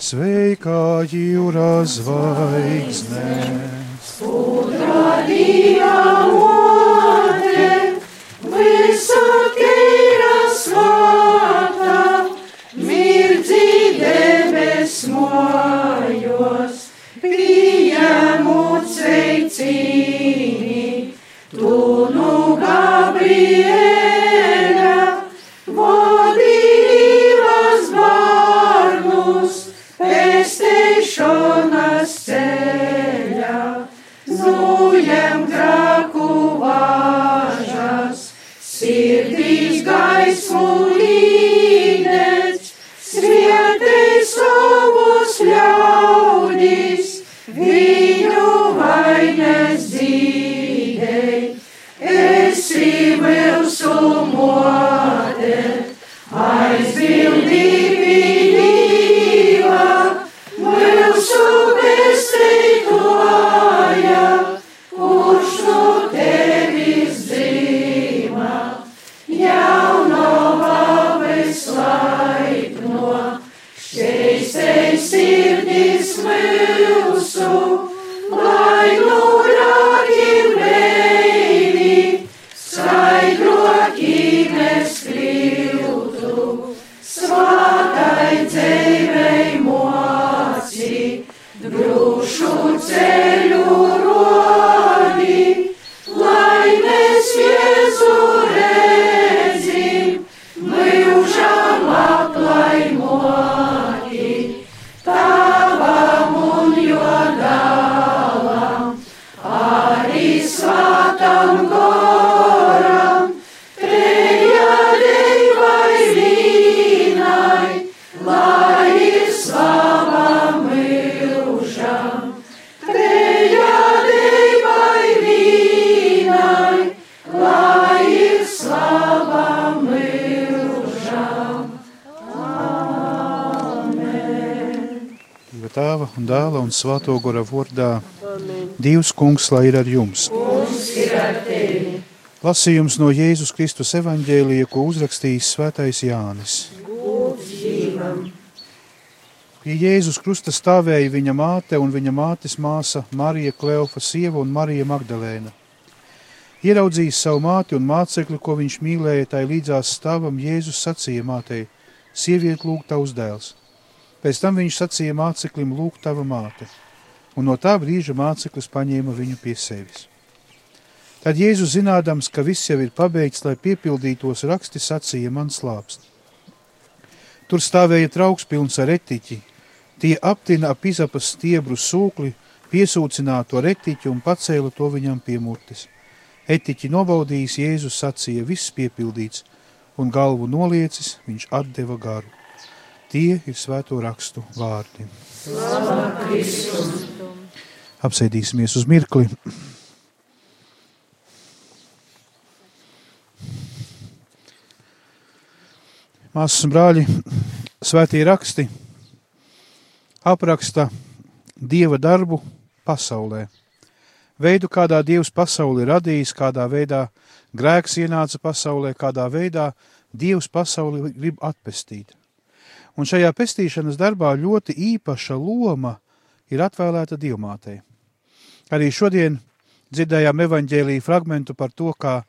Sveika jūra zvaigzne! Udravīja mote, svāto gora vārdā. Dievs kungs, lai ir ar jums. Lasījums no Jēzus Kristus evaņģēlija, ko uzrakstījis svētais Jānis. Pie Jēzus krusta stāvēja viņa māte un viņa mātes māsa Marija Kleofa sieva un Marija Magdalēna. Ieraudzījis savu māti un mācekli, ko viņš mīlēja, tai līdzās stāvam Jēzus sacīja mātei: Sieviet, lūg tavs dēls! Pēc tam viņš sacīja māceklim: Lūk, tava māte! Un no tā brīža māceklis paņēma viņu pie sevis. Tad Jēzus, zinādams, ka viss jau ir pabeigts, lai piepildītos raksti, sacīja: Man slāpst. Tur stāvēja trauks pilns ar etiķi. Tie aptina ap izapas stiebru sūkli, piesūcināto retiķu un pacēla to viņam pie mutes. Etiķi nobaudījis, Jēzus sacīja: Viss piepildīts, un galvu noliecis, viņš atdeva garu. Tie ir svēto rakstu vārdi. Apsēdīsimies uz mirkli. Māsas un brāļi, svētie raksti apraksta Dieva darbu pasaulē. Veidu, kādā Dievs pasauli ir radījis, kādā veidā grēks ienāca pasaulē, kādā veidā Dievs pasauli grib atpestīt. Un šajā pestīšanas darbā ļoti īpaša loma ir atvēlēta dievmātei. Arī šodien dzirdējām evaņģēlīju fragmentu par to, kā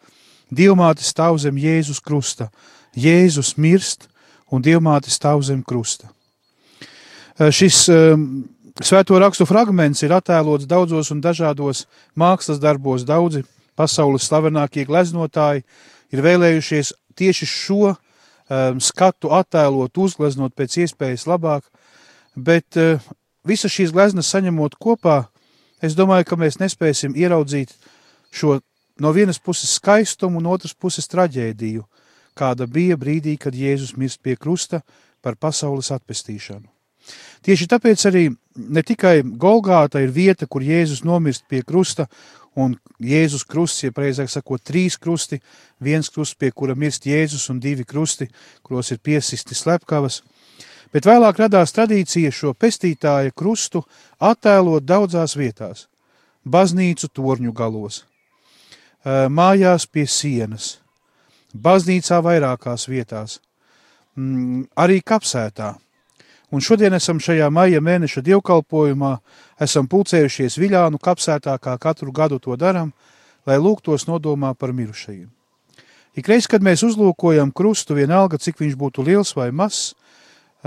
dievmāte stāv zem Jēzus krusta. Jēzus mirst un dievmāte stāv zem krusta. Šis um, svēto rakstu fragments ir attēlots daudzos un dažādos mākslas darbos. Daudzi pasaules slavenākie gleznotāji ir vēlējušies tieši šo skatu attēlot, uzgleznot pēc iespējas labāk, bet uh, visas šīs gleznas saņemot kopā, es domāju, ka mēs nespēsim ieraudzīt šo no vienas puses skaistumu un otras puses traģēdiju, kāda bija brīdī, kad Jēzus mirst pie krusta par pasaules atpestīšanu. Tieši tāpēc arī ne tikai Golgāta ir vieta, kur Jēzus nomirst pie krusta, un Jēzus krusts, ja precīzāk sakot, trīs krusti, viens krusts, pie kura mirst Jēzus, un divi krusti, kuros ir piesisti slepkavas. Bet vēlāk radās tradīcija šo pestītāja krustu attēlot daudzās vietās - baznīcu torņu galos. mājās pie sienas, baznīcā vairākās vietās, mm, arī kapsētā. Un šodien esam šajā maija mēneša dievkalpojumā, esam pulcējušies Viļānu kapsētā, kā katru gadu to daram, lai lūgtos nodomā par mirušajiem. Ikreiz, kad mēs uzlūkojam krustu, vienalga, cik viņš būtu liels vai mazs,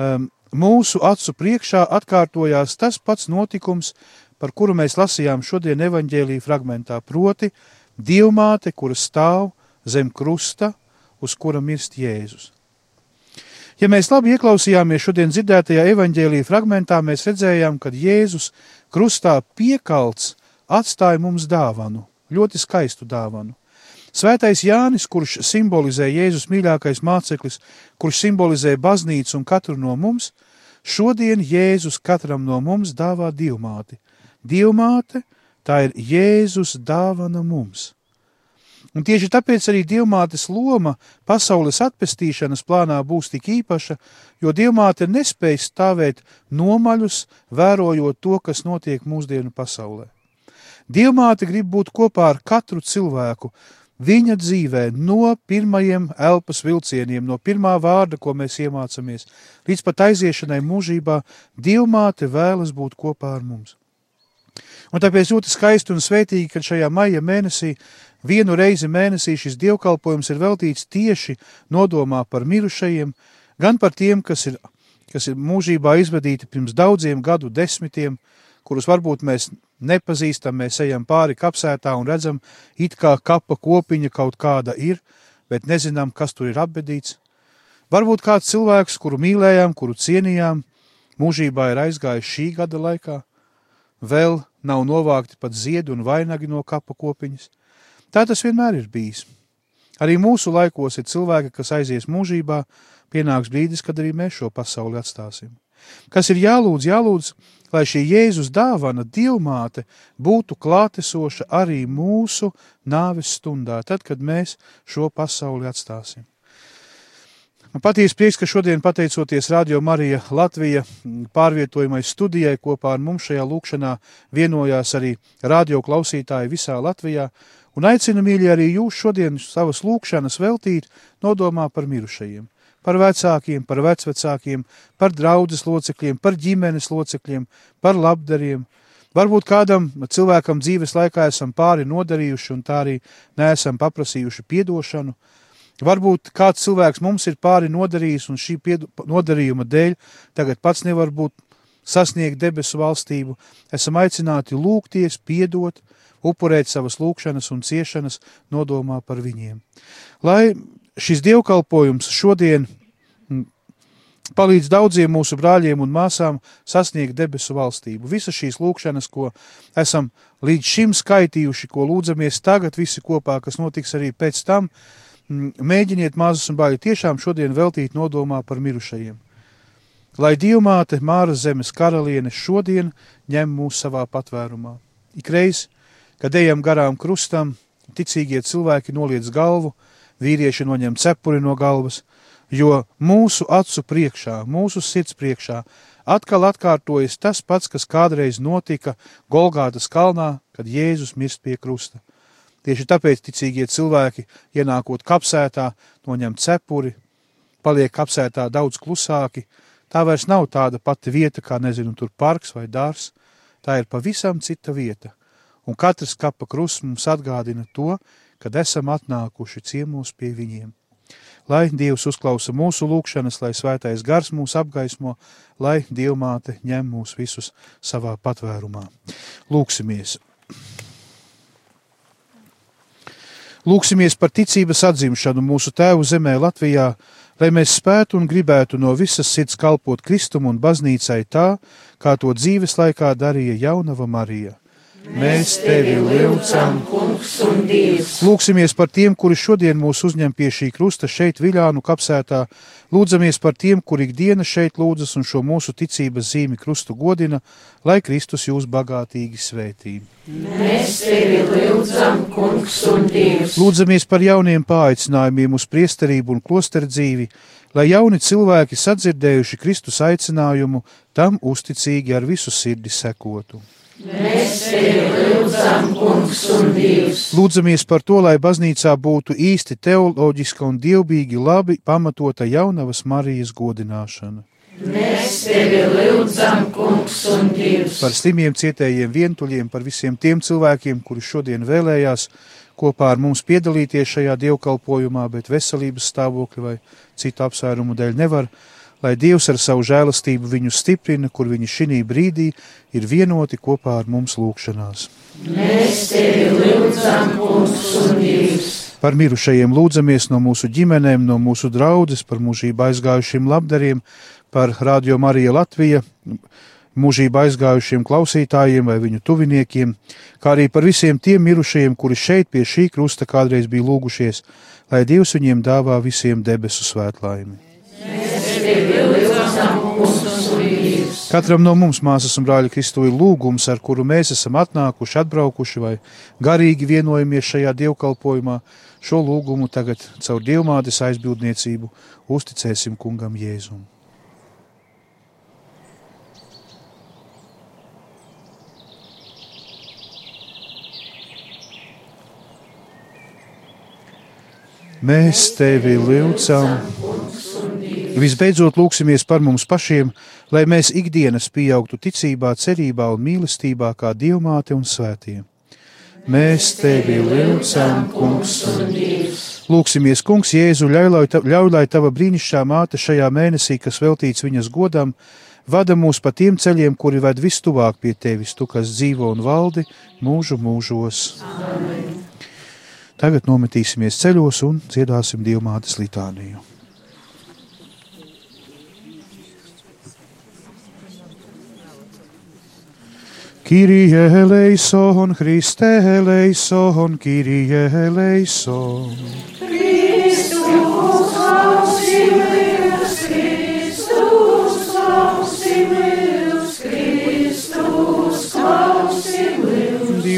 um, mūsu acu priekšā atkārtojās tas pats notikums, par kuru mēs lasījām šodien evaņģēlī fragmentā, proti dievmāte, kura stāv zem krusta, uz kura mirst Jēzus. Ja mēs labi ieklausījāmies šodien dzirdētajā evaņģēlīja fragmentā, mēs redzējām, ka Jēzus krustā piekalts atstāja mums dāvanu, ļoti skaistu dāvanu. Svētais Jānis, kurš simbolizē Jēzus mīļākais māceklis, kurš simbolizē baznīcu un katru no mums, šodien Jēzus katram no mums dāvā divmāti. Divmāte, tā ir Jēzus dāvana mums. Un tieši tāpēc arī dievmātes loma pasaules atpestīšanas plānā būs tik īpaša, jo dievmāte nespēj stāvēt nomaļus, vērojot to, kas notiek mūsdienu pasaulē. Dievmāte grib būt kopā ar katru cilvēku, viņa dzīvē, no pirmajiem elpas vilcieniem, no pirmā vārda, ko mēs iemācāmies, līdz pat aiziešanai mūžībā, Dievmāte vēlas būt kopā ar mums. Un tāpēc ļoti skaisti un svētīgi, ka šajā maija mēnesī vienu reizi mēnesī šis dievkalpojums ir veltīts tieši nodomā par mirušajiem, gan par tiem, kas ir, kas ir mūžībā izvadīti pirms daudziem gadu desmitiem, kurus varbūt mēs nepazīstam, mēs ejam pāri kapsētā un redzam, it kā kapa kopiņa kaut kāda ir, bet nezinām, kas tur ir apbedīts. Varbūt kāds cilvēks, kuru mīlējām, kuru cienījām, mūžībā ir aizgājis šī gada laikā, vēl nav novākti pat ziedu un vainagi no kapa kopiņas. Tā tas vienmēr ir bijis. Arī mūsu laikos ir cilvēki, kas aizies mūžībā, pienāks brīdis, kad arī mēs šo pasauli atstāsim. Kas ir jālūdz, jālūdz, lai šī Jēzus dāvana, dievmāte, būtu klātesoša arī mūsu nāves stundā, tad, kad mēs šo pasauli atstāsim. Man patiesi prieks, ka šodien, pateicoties Radio Marija Latvija pārvietojumai studijai, kopā ar mums šajā lūkšanā vienojās arī radio klausītāji visā Latvijā, un aicinu, mīļi, arī jūs šodien savas lūkšanas veltīt nodomā par mirušajiem, par vecākiem, par vecvecākiem, par draudzes locekļiem, par ģimenes locekļiem, par labdariem. Varbūt kādam cilvēkam dzīves laikā esam pāri nodarījuši un tā arī neesam paprasījuši piedošanu, Varbūt kāds cilvēks mums ir pāri nodarījis, un šī nodarījuma dēļ tagad pats nevar būt sasniegt debesu valstību. Esam aicināti lūgties, piedot, upurēt savas lūkšanas un ciešanas nodomā par viņiem. Lai šis dievkalpojums šodien mm, palīdz daudziem mūsu brāļiem un māsām sasniegt debesu valstību. Visas šīs lūkšanas, ko esam līdz šim skaitījuši, ko lūdzamies tagad visi kopā, kas notiks arī pēc tam, Mm, mēģiniet mazus un bāļi tiešām šodien veltīt nodomā par mirušajiem. Lai Dievmāte, Māra zemes karaliene, šodien ņem mūs savā patvērumā. Ikreiz, kad ejam garām krustam, ticīgie cilvēki noliec galvu, vīrieši noņem cepuri no galvas, jo mūsu acu priekšā, mūsu sirds priekšā atkal atkārtojas tas pats, kas kādreiz notika Golgātas kalnā, kad Jēzus mirst pie krusta. Tieši tāpēc ticīgie cilvēki, ienākot kapsētā, noņem cepuri, paliek kapsētā daudz klusāki. Tā vairs nav tāda pati vieta, kā nezinu, tur parks vai dārs. Tā ir pavisam cita vieta. Un katrs kapa krusts mums atgādina to, kad esam atnākuši ciemos pie viņiem. Lai Dievs uzklausa mūsu lūgšanas, lai svētais gars mūs apgaismo, lai Dievmāte ņem mūs visus savā patvērumā. Lūksimies! Lūksimies par ticības atzimšanu mūsu Tēvu zemē Latvijā, lai mēs spētu un gribētu no visas sirds kalpot Kristum un baznīcai tā, kā to dzīves laikā darīja jaunava Marija. Mēs tevi lūdzam, kungs un dievs. Lūksimies par tiem, kuri šodien mūs uzņem pie šī krusta šeit, Viļānu kapsētā. Lūdzamies par tiem, kuri ikdiena šeit lūdzas un šo mūsu ticības zīmi krustu godina, lai Kristus jūs bagātīgi svētī. Mēs tevi lūdzam, kungs un dievs. Lūdzamies par jauniem pāicinājumiem uz priesterību un klosteru dzīvi, lai jauni cilvēki sadzirdējuši Kristus aicinājumu, tam uzticīgi ar visu sirdi sekotu. Lūdzam, kungs. Lūdzamies par to, lai baznīcā būtu īsti teoloģiska un dievbīgi labi pamatota jaunavas Marijas godināšana. Mēs tevi lūdzam, kungs un dievs. Par slimiem, cietējiem, vientuļiem, par visiem tiem cilvēkiem, kuri šodien vēlējās kopā ar mums piedalīties šajā dievkalpojumā, bet veselības stāvokļa vai citu apsvērumu dēļ nevar, lai Dievs ar savu žēlastību viņu stiprina, kur viņi šī brīdī ir vienoti kopā ar mums lūgšanās. Mēs tevi lūdzam, kungs un dievs. Par mirušajiem lūdzamies no mūsu ģimenēm, no mūsu draudzes, par mūžību aizgājušiem labdariem, par Radio Marija Latvija, mūžību aizgājušiem klausītājiem vai viņu tuviniekiem, kā arī par visiem tiem mirušajiem, kuri šeit pie šī krusta kādreiz bija lūgušies, lai Dievs viņiem dāvā visiem debesu svētlaimi. Katram no mums, māsas un brāļa Kristu, ir lūgums, ar kuru mēs esam atnākuši, atbraukuši vai garīgi vienojamies šajā dievkalpojumā. Šo lūgumu tagad caur dievmātes aizbildniecību uzticēsim kungam Jēzum. Mēs tevi lūdzam. Visbeidzot, lūksimies par mums pašiem, lai mēs ikdienas pieaugtu ticībā, cerībā un mīlestībā kā dievmāte un svētie. Mēs tevi lūdzam, kungs. Lūksimies, kungs, Jēzu, ļauj, ļauj, lai tava brīnišķīgā māte šajā mēnesī, kas veltīts viņas godam, vada mūs pa tiem ceļiem, kuri ved vistuvāk pie tevis, tu, kas dzīvo un valdi mūžu mūžos. Amen. Tagad nometīsimies ceļos un dziedāsim dievmātes litāniju. Kyrie eleison, Christe eleison, Kyrie eleison.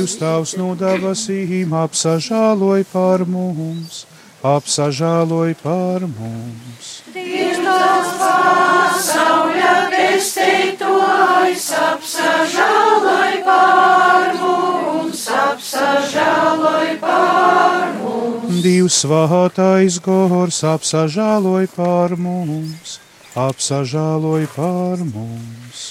Dievs tavs no debesīm apsažāloj par mums, apsažāloj par mums. Dievs svātais gors apsažāloj par mums, apsažāloj par mums.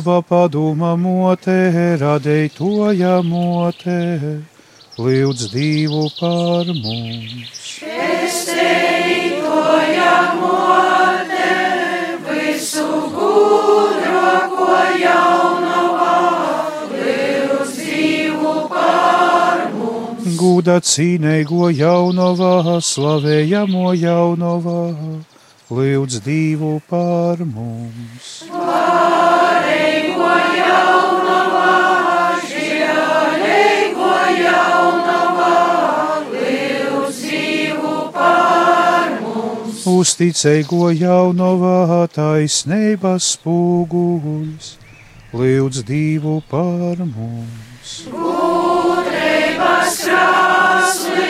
Loba paduma motē, radētoja motē, lūdz divu par mums. Gūda cīnēgo jaunovā, slavējamo jaunovā, lūdz divu par mums. Uzticēgo jaunovā taisnības spūguļs, lūdz divu par mums. Goreiga aiztrauks, cīnējām aiztrauks, lūdz divu par mums.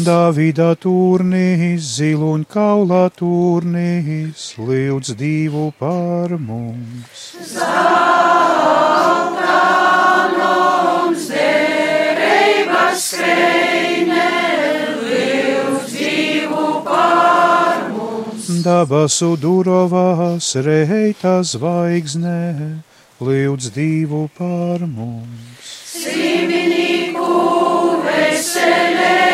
Davida turnīs, ziluņkaulā turnīs, lūdz divu par mums. Zeltānoms derības skrejne, lūdz divu par mums. Dabasu durovās reita zvaigznē, lūdz divu par mums. Slimnieku veselībā,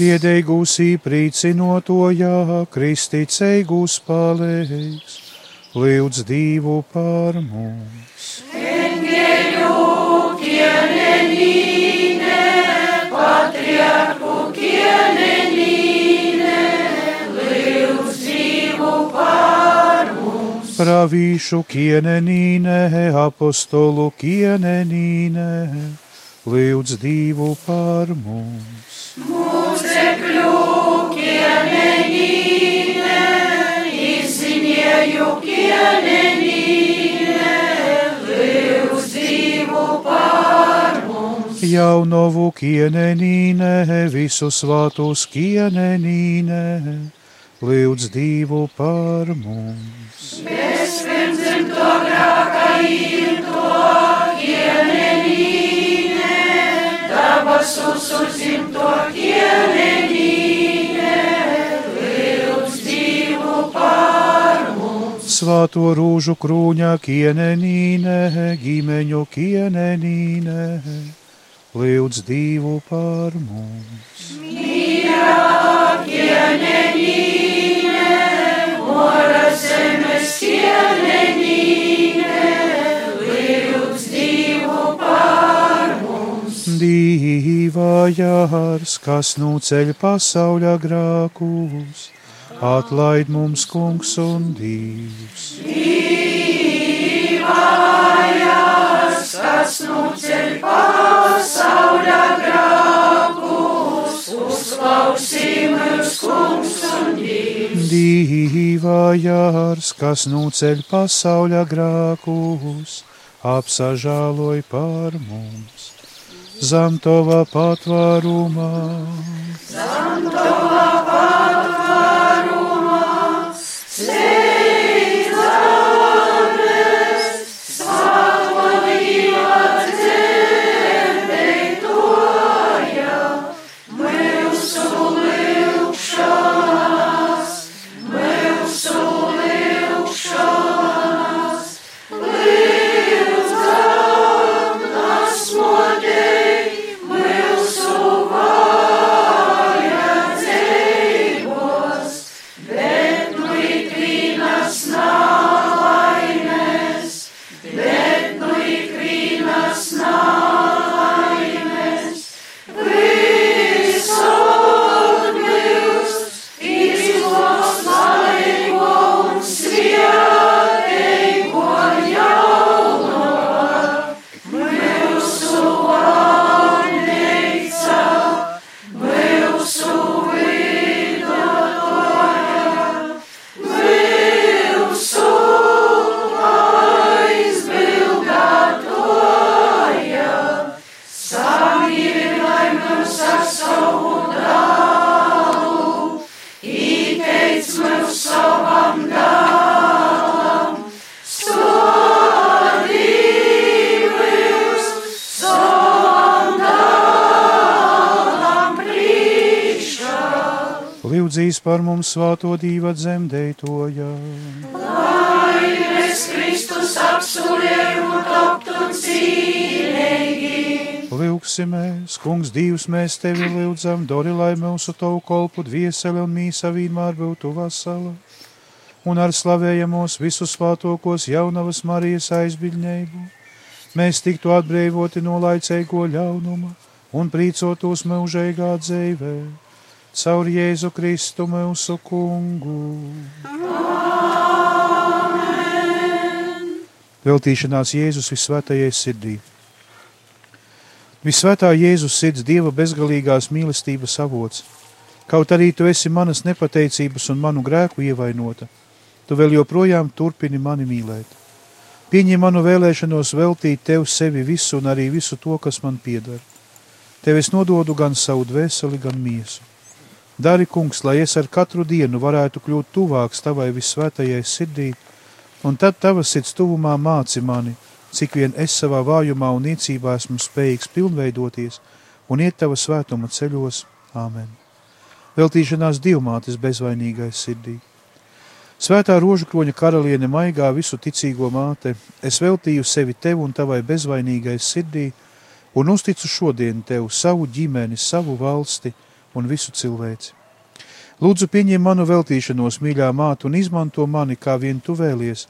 mums. Biedēgūs īprīcinotojā, kristīceigūs palīgs, lūdz divu par mums. Engēļu kienenīne, patriarku kienenīne, lūdz divu par mums. Pravīšu kienenīne, apostolu kienenīne, lūdz divu par mums. Mūzekļu izzinieju kienenīne, visu svātus kienenīne, lūdz divu par mums. Kienenīne, dabas uzuzim to kienenīne, Svāto rūžu krūņa kienenīne, ģimeņu kienenīne, lūdz divu par mums. Mīra kienenīne, mora zemes kienenīne, lūdz divu par mums. Dīvā jārs, kas nu ceļ pasauļa grākus, atlaid mums kungs un dīvs. Mājās, kas nu ceļ pasauļa grākus, uzklausījumus kungs un dīvs. Dīvā jārs, kas nu ceļ pasauļa grākus, apsažāloj par mums. Zamtova patvārumā, Santova lūdzīs par mums svāto dīva dzemdētoja. Lai mēs Kristus apsolējumu taptu cīnīgi. Lūksimies, kungs, divs mēs tevi lūdzam, dori, lai mūsu tavu kolpu dvieseli un mīsa vienmēr būtu vesela. Un ar slavējamos visus svātokos jaunavas Marijas aizbiļņēbu, mēs tiktu atbrīvoti no laicīgo ļaunuma un prīcotos mūžīgā dzīvē. Caur Jēzu Kristu mūsu kungu. Veltīšanās Jēzus visvētajai sirdī. Visvētā Jēzus sirds Dieva bezgalīgās mīlestības avots. Kaut arī tu esi manas nepateicības un manu grēku ievainota, tu vēl joprojām turpini mani mīlēt. Pieņem manu vēlēšanos veltīt tev sevi visu un arī visu to, kas man pieder. Tev es nododu gan savu dvēseli, gan miesu. Dari, kungs, lai es ar katru dienu varētu kļūt tuvāks tavai visvētajai sirdī, un tad tavas sirds tuvumā māci mani, cik vien es savā vājumā un niecībā esmu spējīgs pilnveidoties un iet tava svētuma ceļos. Āmen! veltīšanās divmātes bezvainīgai sirdī. Svētā rožakroņa karaliene maigā visu ticīgo māte, es veltīju sevi tev un tavai bezvainīgai sirdī, un uzticu šodien tev savu ģimeni, savu valsti un visu cilvēci. Lūdzu, pieņem manu veltīšanos, mīļā māte, un izmanto mani, kā vien tu vēlies,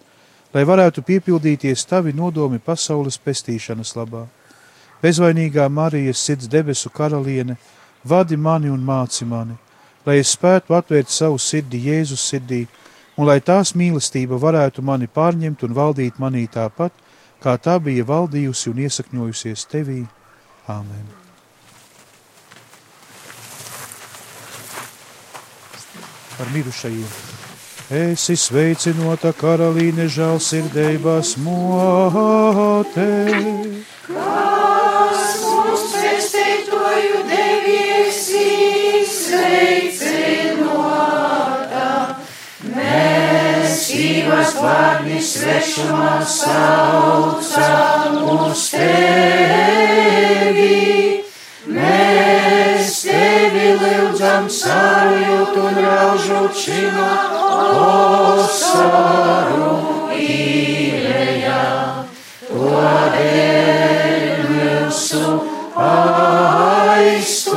lai varētu piepildīties tavi nodomi pasaules pestīšanas labā. Bezvainīgā Marijas sirds debesu karaliene, vadi mani un māci mani lai es spētu atvērt savu sirdi Jēzus sirdī, un lai tās mīlestība varētu mani pārņemt un valdīt manī tāpat, kā tā bija valdījusi un iesakņojusies tevī. Āmen! Par mirušajiem! Esi sveicinota karalīne žēlsirdības mote! Kas mums pestītoju devies izsveic? Dievas vārdi svešumā saucam uz tevi. Mēs tevi lūdzam sajūt un raužot šino osaru īrējā. Todēļ mūsu aizstāvē,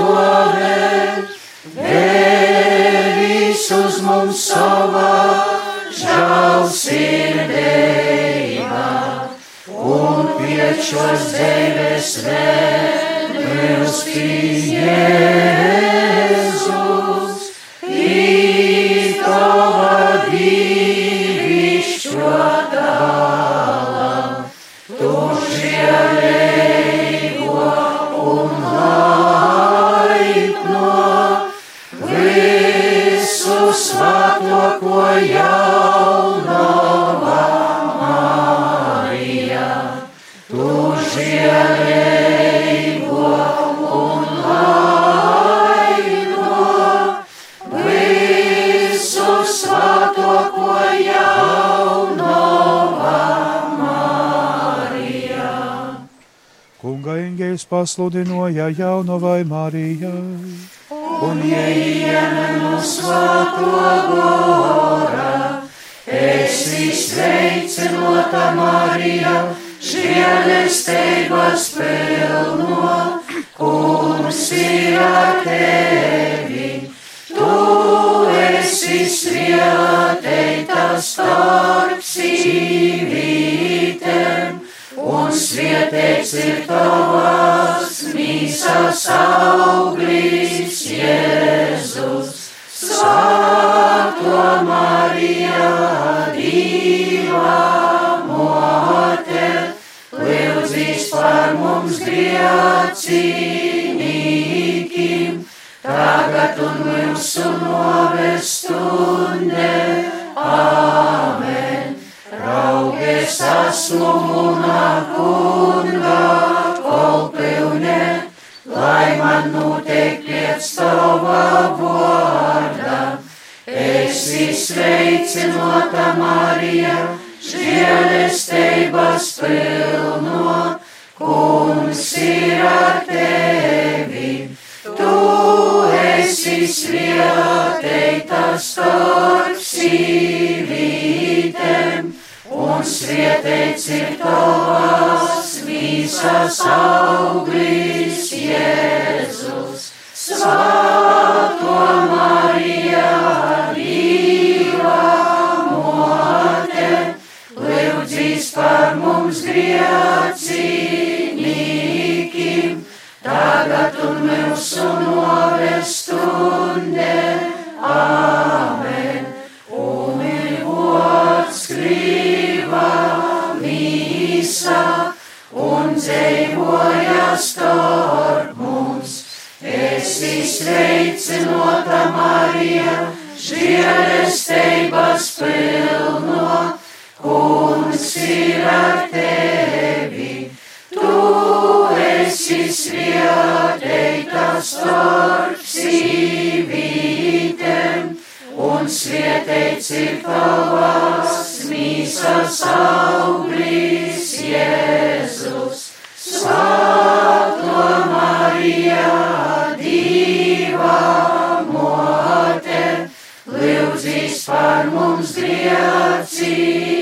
devis uz mums savā žēlsirdība un piečos dzīves vēlmes Jēzus. Pasludināja jaunavai Marijai. Un ieejama no svēto gora, esi sveicinota Marija, žēlestības pilno, kungs ir ar tevi. Tu esi svētīta starp sīvītēm un svētīts ir tavas mīsas auglis Jēzus. Svētā Marija, Dieva mote, lūdzīs par mums grēciniekiem, tagad un mūsu novestundē. Āmen! Raugies esmu munā kunga kolpilne, man notiek pēc tava vārda. Esi sveicinota Marija, žēlestības pilno, kungs ir ar tevi. Tu esi svētīta starp sīvītēm un svētīts ir tavas visas auglis Jēzus. Svētā Marija, Dieva mote, lūdzīs par mums grēciniekiem, tagad un mūsu novestundē. Starp mums. Esi sveicinota Marija, žēlestības pilno, kungs ir ar tevi. Tu esi svētīta starp sīvītēm, un svētīts ir tavas mīsas auglis Jēzus. see.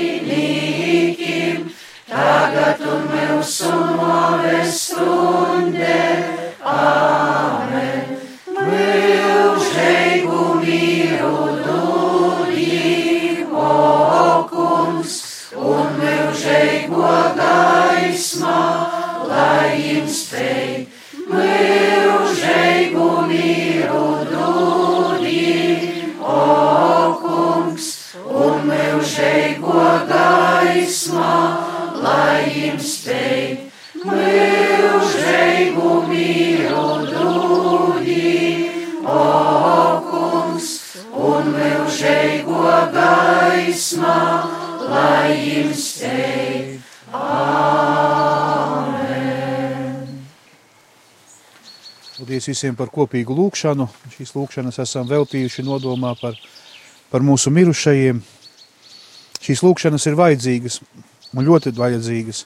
Paldies visiem par kopīgu lūkšanu. Šīs lūkšanas esam veltījuši nodomā par, par mūsu mirušajiem. Šīs lūkšanas ir vajadzīgas un ļoti vajadzīgas.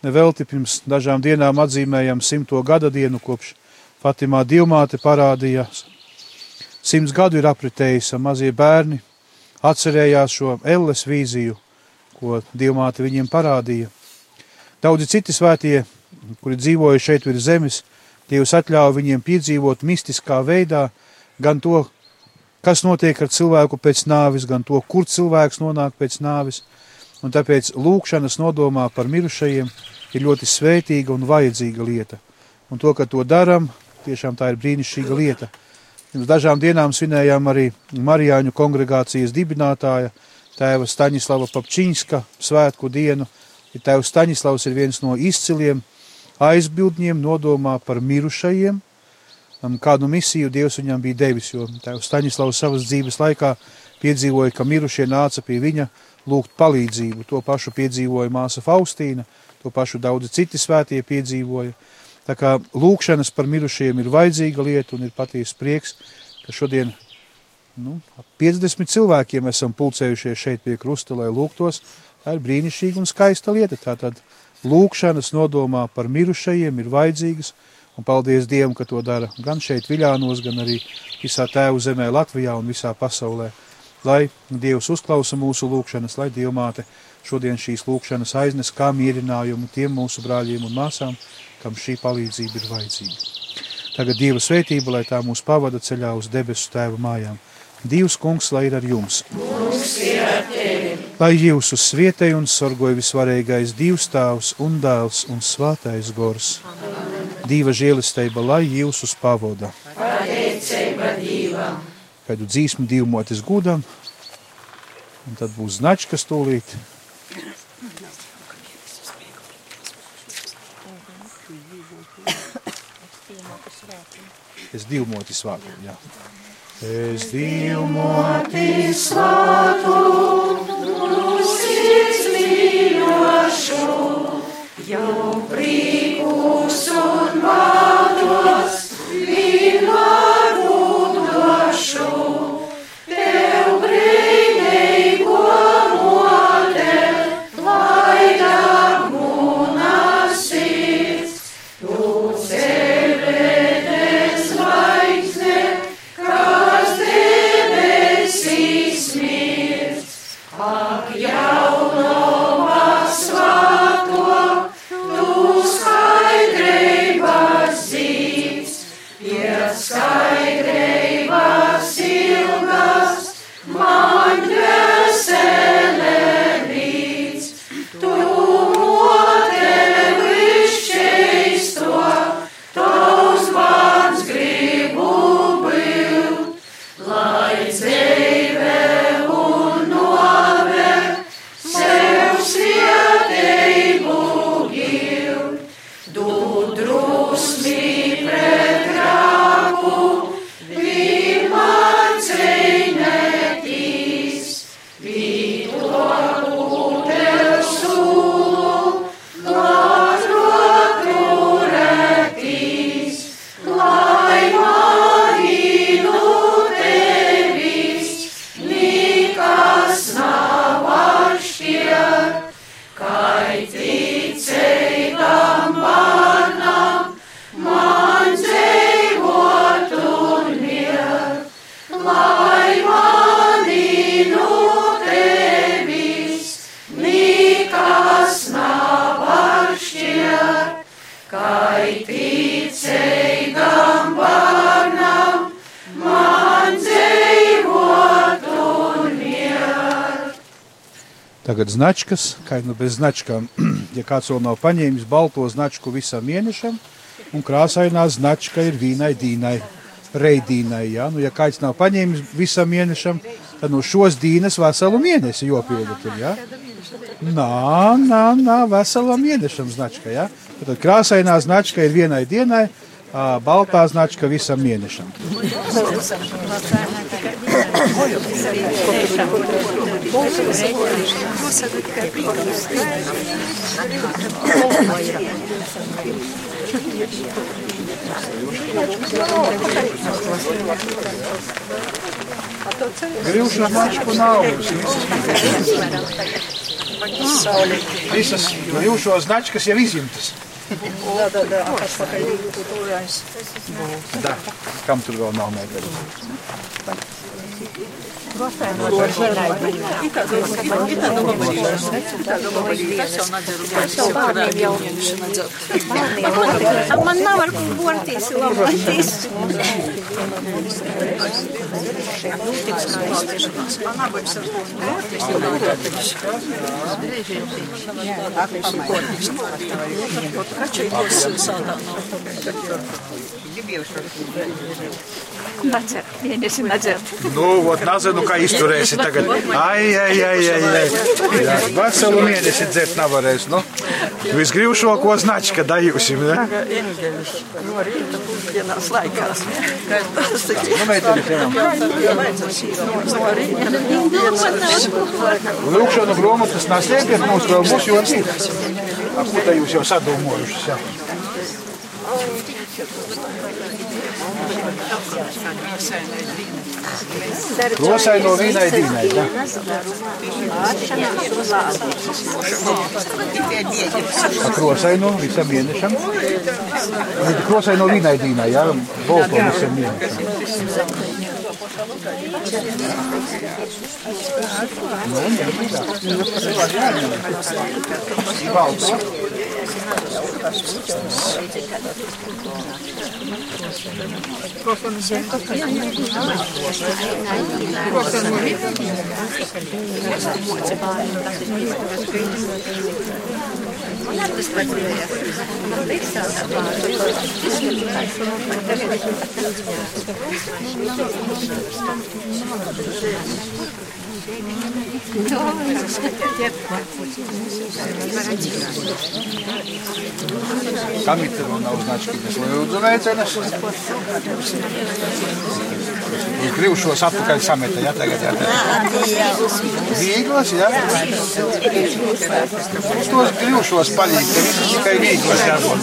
Nevelti pirms dažām dienām atzīmējam simto gada dienu, kopš Fatimā divmāte parādījās. Simts gadu ir apritējis, mazie bērni atcerējās šo elles vīziju, ko divmāte viņiem parādīja. Daudzi citi svētie, kuri dzīvoja šeit virs zemes, Dievs atļāva viņiem piedzīvot mistiskā veidā gan to, kas notiek ar cilvēku pēc nāvis, gan to, kur cilvēks nonāk pēc nāvis. Un tāpēc lūkšanas nodomā par mirušajiem ir ļoti svētīga un vajadzīga lieta. Un to, ka to daram, tiešām tā ir brīnišķīga lieta. Pirms dažām dienām svinējām arī Marijāņu kongregācijas dibinātāja tēva Staņislava Papčīnska svētku dienu. Ja tēvs Staņislavs ir viens no izciliem aizbildņiem nodomā par mirušajiem, kādu misiju Dievs viņam bija devis, jo Staņislavs savas dzīves laikā piedzīvoja, ka mirušie nāca pie viņa lūgt palīdzību. To pašu piedzīvoja māsa Faustīna, to pašu daudzi citi svētie piedzīvoja. Tā kā lūkšanas par mirušajiem ir vajadzīga lieta un ir patiesa prieks, ka šodien nu, ap 50 cilvēkiem esam pulcējušies šeit pie krusta, lai lūgtos. Tā ir brīnišķīga un skaista lieta. Tātad lūkšanas nodomā par mirušajiem ir vajadzīgas, un paldies Dievam, ka to dara gan šeit Viļānos, gan arī visā tēvu zemē Latvijā un visā pasaulē. Lai Dievs uzklausa mūsu lūkšanas, lai Dievmāte šodien šīs lūkšanas aiznes kā mierinājumu tiem mūsu brāļiem un māsām, kam šī palīdzība ir vajadzīga. Tagad Dieva svētība, lai tā mūs pavada ceļā uz debesu tēva mājām. Dievs kungs, lai ir ar jums! Lai jūsu svietei un sorgoja visvarīgais Dievs tēvs un dēls un svātais gors. Dieva žēlistība, lai jūsus pavoda. Kādu dzīsmu divmotis gudam, un tad būs značkas tūlīt. Es divmotis svātu, jā. Es divmotis Svātu, sirds mīļošu, jau prīkus un bādos, Tagad značkas, kā nu bez značkām, ja kāds vēl nav paņēmis balto značku visam mēnešam, un krāsainā značka ir vīnai, dīnai, reidīnai. Ja? Nu, ja kāds nav paņēmis visam mēnešam, tad no šos dīnes veselu mēnesi jopilda tur. Ja? Nā, nā, nā, veselam mēnešam značka. Ja? Tad krāsainā značka ir vienai dienai, baltā značka visam mēnešam. Grūšana značku nav. Visas grūšo značkas jau izjimtas. Да, да, да, а пошли культурайс. Da, kam tur vēl nav Thank you. Man nav ar ko bortīs, laboties. Nadzer, mēnesi nadzer. Nu, vot nezinu, kā izturēsi tagad. Ai, ai, ai, ai, ai. Jā, veselu mēnesi dzert nevarēs. Nu, visgrīvšoko značka dajūsim, laikās. Nu. Lūkšanu grāmatas neslēpiet mums vēl būs, jo ir. Ko te jūs jau sadomājušas? Jā. Krosai no vīnai dīnai. Ja? Krosai no visam mēnešam. Krosai no vīnai dīnai, jā, bolto visam mēnešam. Balts. Kam ir tur nav znački, kas lūdzu veicienus? Uz grivšos atpakaļ sameta, ja tagad jā. Vīglas, ja? Uz tos grivšos palīdz, ka visas tikai vīglas jābūt.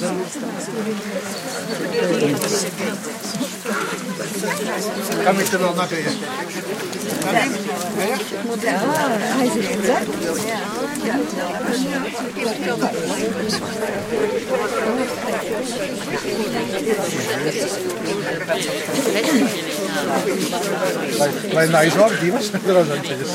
jūlija, vai tad tu nav arī atcerēties? Kam ir tur vēl nakrīt? Lai, lai neaizvāk divas rožanceļas.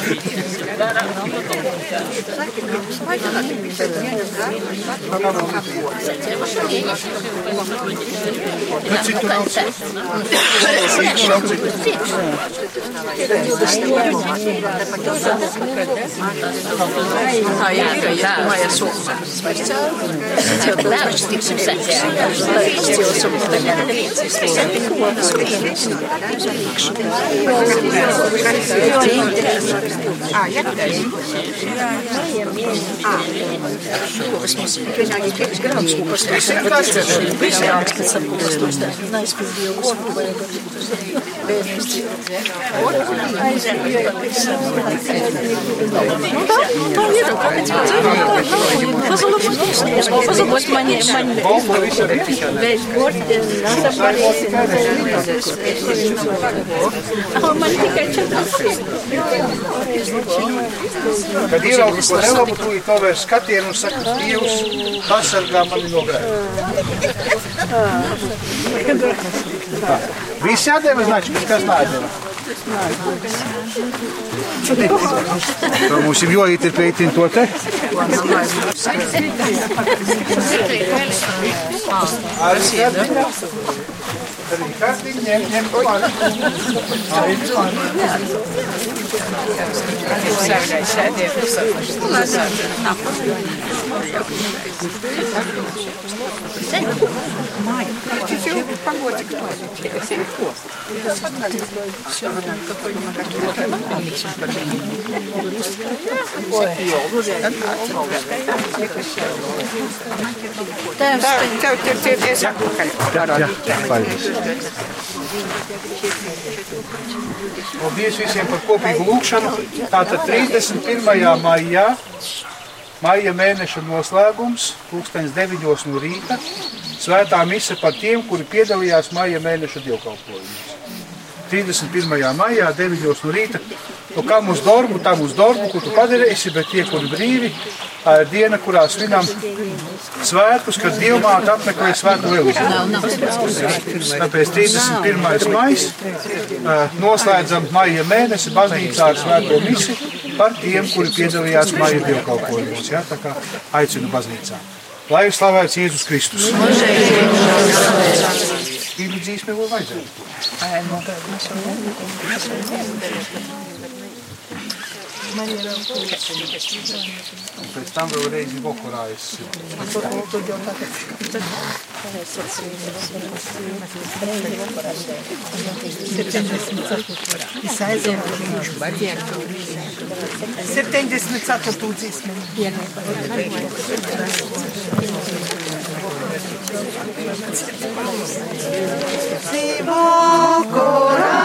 Nu, citu nav. Citu nav, citu. Tā ir tikai iedomājies priekšu. Tas ir kāds, kas ir bijis jāatskaits ar kustos. Nē, es biju jau Kad ieraugu ko nelabu, tu to vairs skatienu un saka, Dievs, pasargā mani no grēka. Visi jādēva značkas, kas nādēva? Tā mums ir joīt ir pētin to te. Arī kartiņa. Arī kartiņa ņem, ņem klāt. Arī klāt. Tēvs, Tev tur tirties atpakaļ. Jā, paldies. Paldies visiem par kopīgu lūgšanu. Tātad 31. maijā, maija mēneša noslēgums, pulkstens 9 no rīta, svētā mise par tiem, kuri piedalījās maija mēneša dievkalpojumos. 31. maijā, 9 no rīta, nu kā mūsu darbu, tā mūsu darbu, ko tu padarīsi, bet tie, kuri brīvi, tā ir diena, kurā svinam svētkus, kad Dievmāte apmeklē svētku lielību. Tāpēc 31. maija noslēdzam maija mēnesi baznīcā ar svēto misi par tiem, kuri piedalījās maija dievkalpojumos. Ja? Tā kā aicinu baznīcā. Lai ir slavēts Jēzus Kristus. Bībeli dzīsme vēl vajadzētu. Soltanto dovrei si può curare sì. Se tende smezzati tutti Si può curare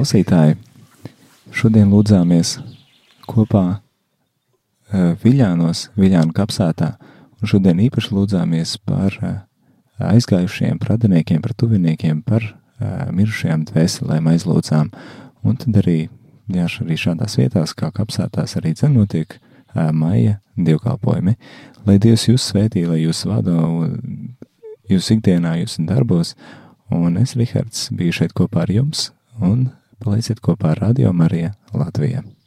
klausītāji! Šodien lūdzāmies kopā uh, Viļānos, Viļānu kapsētā, un šodien īpaši lūdzāmies par uh, aizgājušiem pradiniekiem, par tuviniekiem, par uh, mirušajām dvēselēm aizlūdzām, un tad arī, jā, arī šādās vietās, kā kapsētās arī dzen notiek maija dievkalpojumi, lai Dievs jūs svētī, lai jūs vada jūs ikdienā, jūsu darbos, un es, Rihards, biju šeit kopā ar jums, un palieciet kopā ar Radio Mariju Latviju.